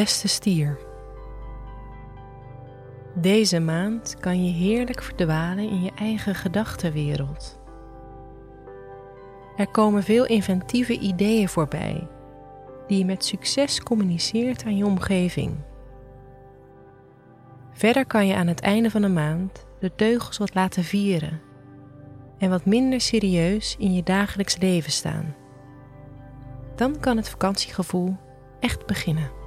beste stier. Deze maand kan je heerlijk verdwalen in je eigen gedachtenwereld. Er komen veel inventieve ideeën voorbij, die je met succes communiceert aan je omgeving. Verder kan je aan het einde van de maand de teugels wat laten vieren en wat minder serieus in je dagelijks leven staan. Dan kan het vakantiegevoel echt beginnen.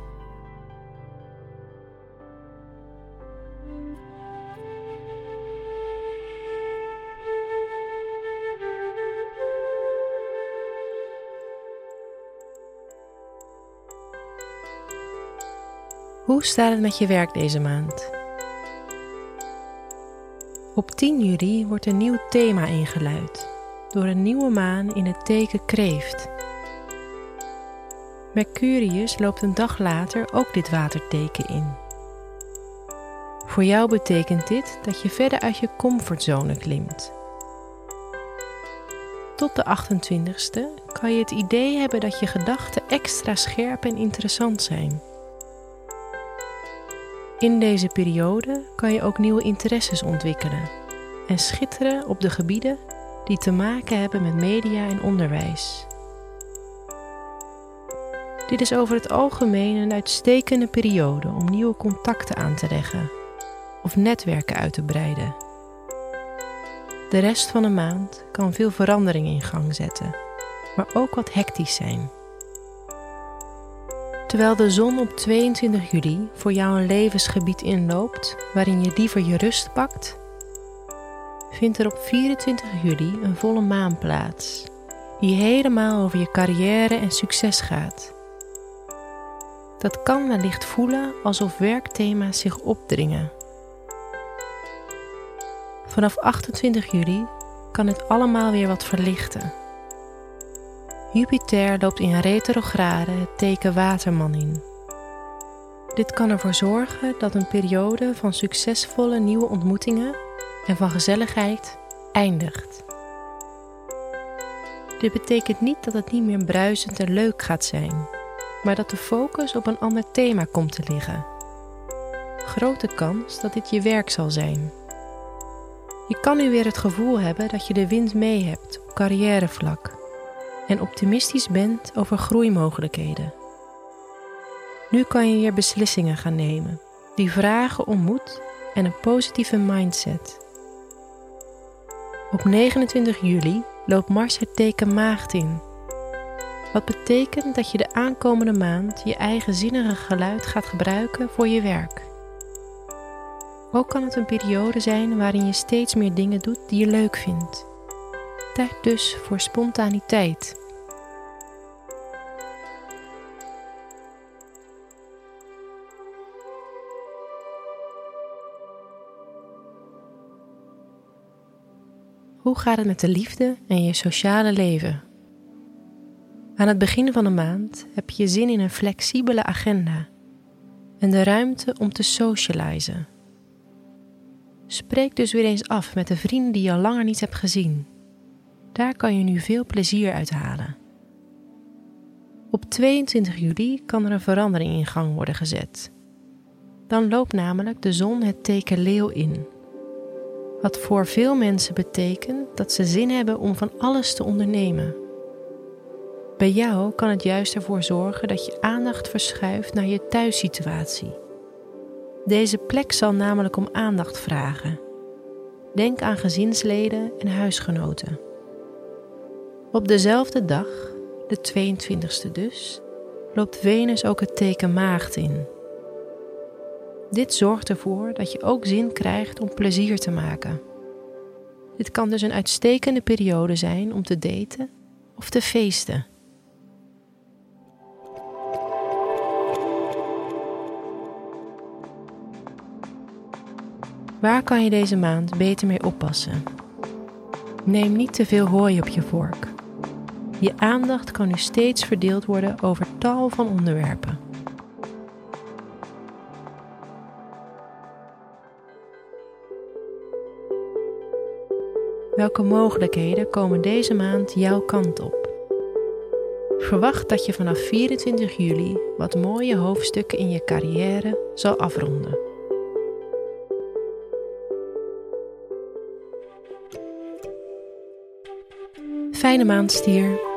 Hoe staat het met je werk deze maand? Op 10 juli wordt een nieuw thema ingeluid door een nieuwe maan in het teken kreeft. Mercurius loopt een dag later ook dit waterteken in. Voor jou betekent dit dat je verder uit je comfortzone klimt. Tot de 28ste kan je het idee hebben dat je gedachten extra scherp en interessant zijn. In deze periode kan je ook nieuwe interesses ontwikkelen en schitteren op de gebieden die te maken hebben met media en onderwijs. Dit is over het algemeen een uitstekende periode om nieuwe contacten aan te leggen of netwerken uit te breiden. De rest van de maand kan veel verandering in gang zetten, maar ook wat hectisch zijn. Terwijl de zon op 22 juli voor jou een levensgebied inloopt waarin je liever je rust pakt, vindt er op 24 juli een volle maan plaats, die helemaal over je carrière en succes gaat. Dat kan wellicht voelen alsof werkthema's zich opdringen. Vanaf 28 juli kan het allemaal weer wat verlichten. Jupiter loopt in retrograde het teken Waterman in. Dit kan ervoor zorgen dat een periode van succesvolle nieuwe ontmoetingen en van gezelligheid eindigt. Dit betekent niet dat het niet meer bruisend en leuk gaat zijn, maar dat de focus op een ander thema komt te liggen. Grote kans dat dit je werk zal zijn. Je kan nu weer het gevoel hebben dat je de wind mee hebt op carrièrevlak en optimistisch bent over groeimogelijkheden. Nu kan je weer beslissingen gaan nemen die vragen om moed en een positieve mindset. Op 29 juli loopt Mars het teken Maagd in. Wat betekent dat je de aankomende maand je eigen zinnige geluid gaat gebruiken voor je werk. Ook kan het een periode zijn waarin je steeds meer dingen doet die je leuk vindt. Tijd dus voor spontaniteit. Hoe gaat het met de liefde en je sociale leven? Aan het begin van de maand heb je zin in een flexibele agenda en de ruimte om te socializen. Spreek dus weer eens af met de vrienden die je al langer niet hebt gezien. Daar kan je nu veel plezier uit halen. Op 22 juli kan er een verandering in gang worden gezet. Dan loopt namelijk de zon het teken leeuw in. Wat voor veel mensen betekent dat ze zin hebben om van alles te ondernemen. Bij jou kan het juist ervoor zorgen dat je aandacht verschuift naar je thuissituatie. Deze plek zal namelijk om aandacht vragen. Denk aan gezinsleden en huisgenoten. Op dezelfde dag, de 22e dus, loopt Venus ook het teken maagd in. Dit zorgt ervoor dat je ook zin krijgt om plezier te maken. Dit kan dus een uitstekende periode zijn om te daten of te feesten. Waar kan je deze maand beter mee oppassen? Neem niet te veel hooi op je vork. Je aandacht kan nu steeds verdeeld worden over tal van onderwerpen. Welke mogelijkheden komen deze maand jouw kant op? Verwacht dat je vanaf 24 juli wat mooie hoofdstukken in je carrière zal afronden. Fijne maand, stier.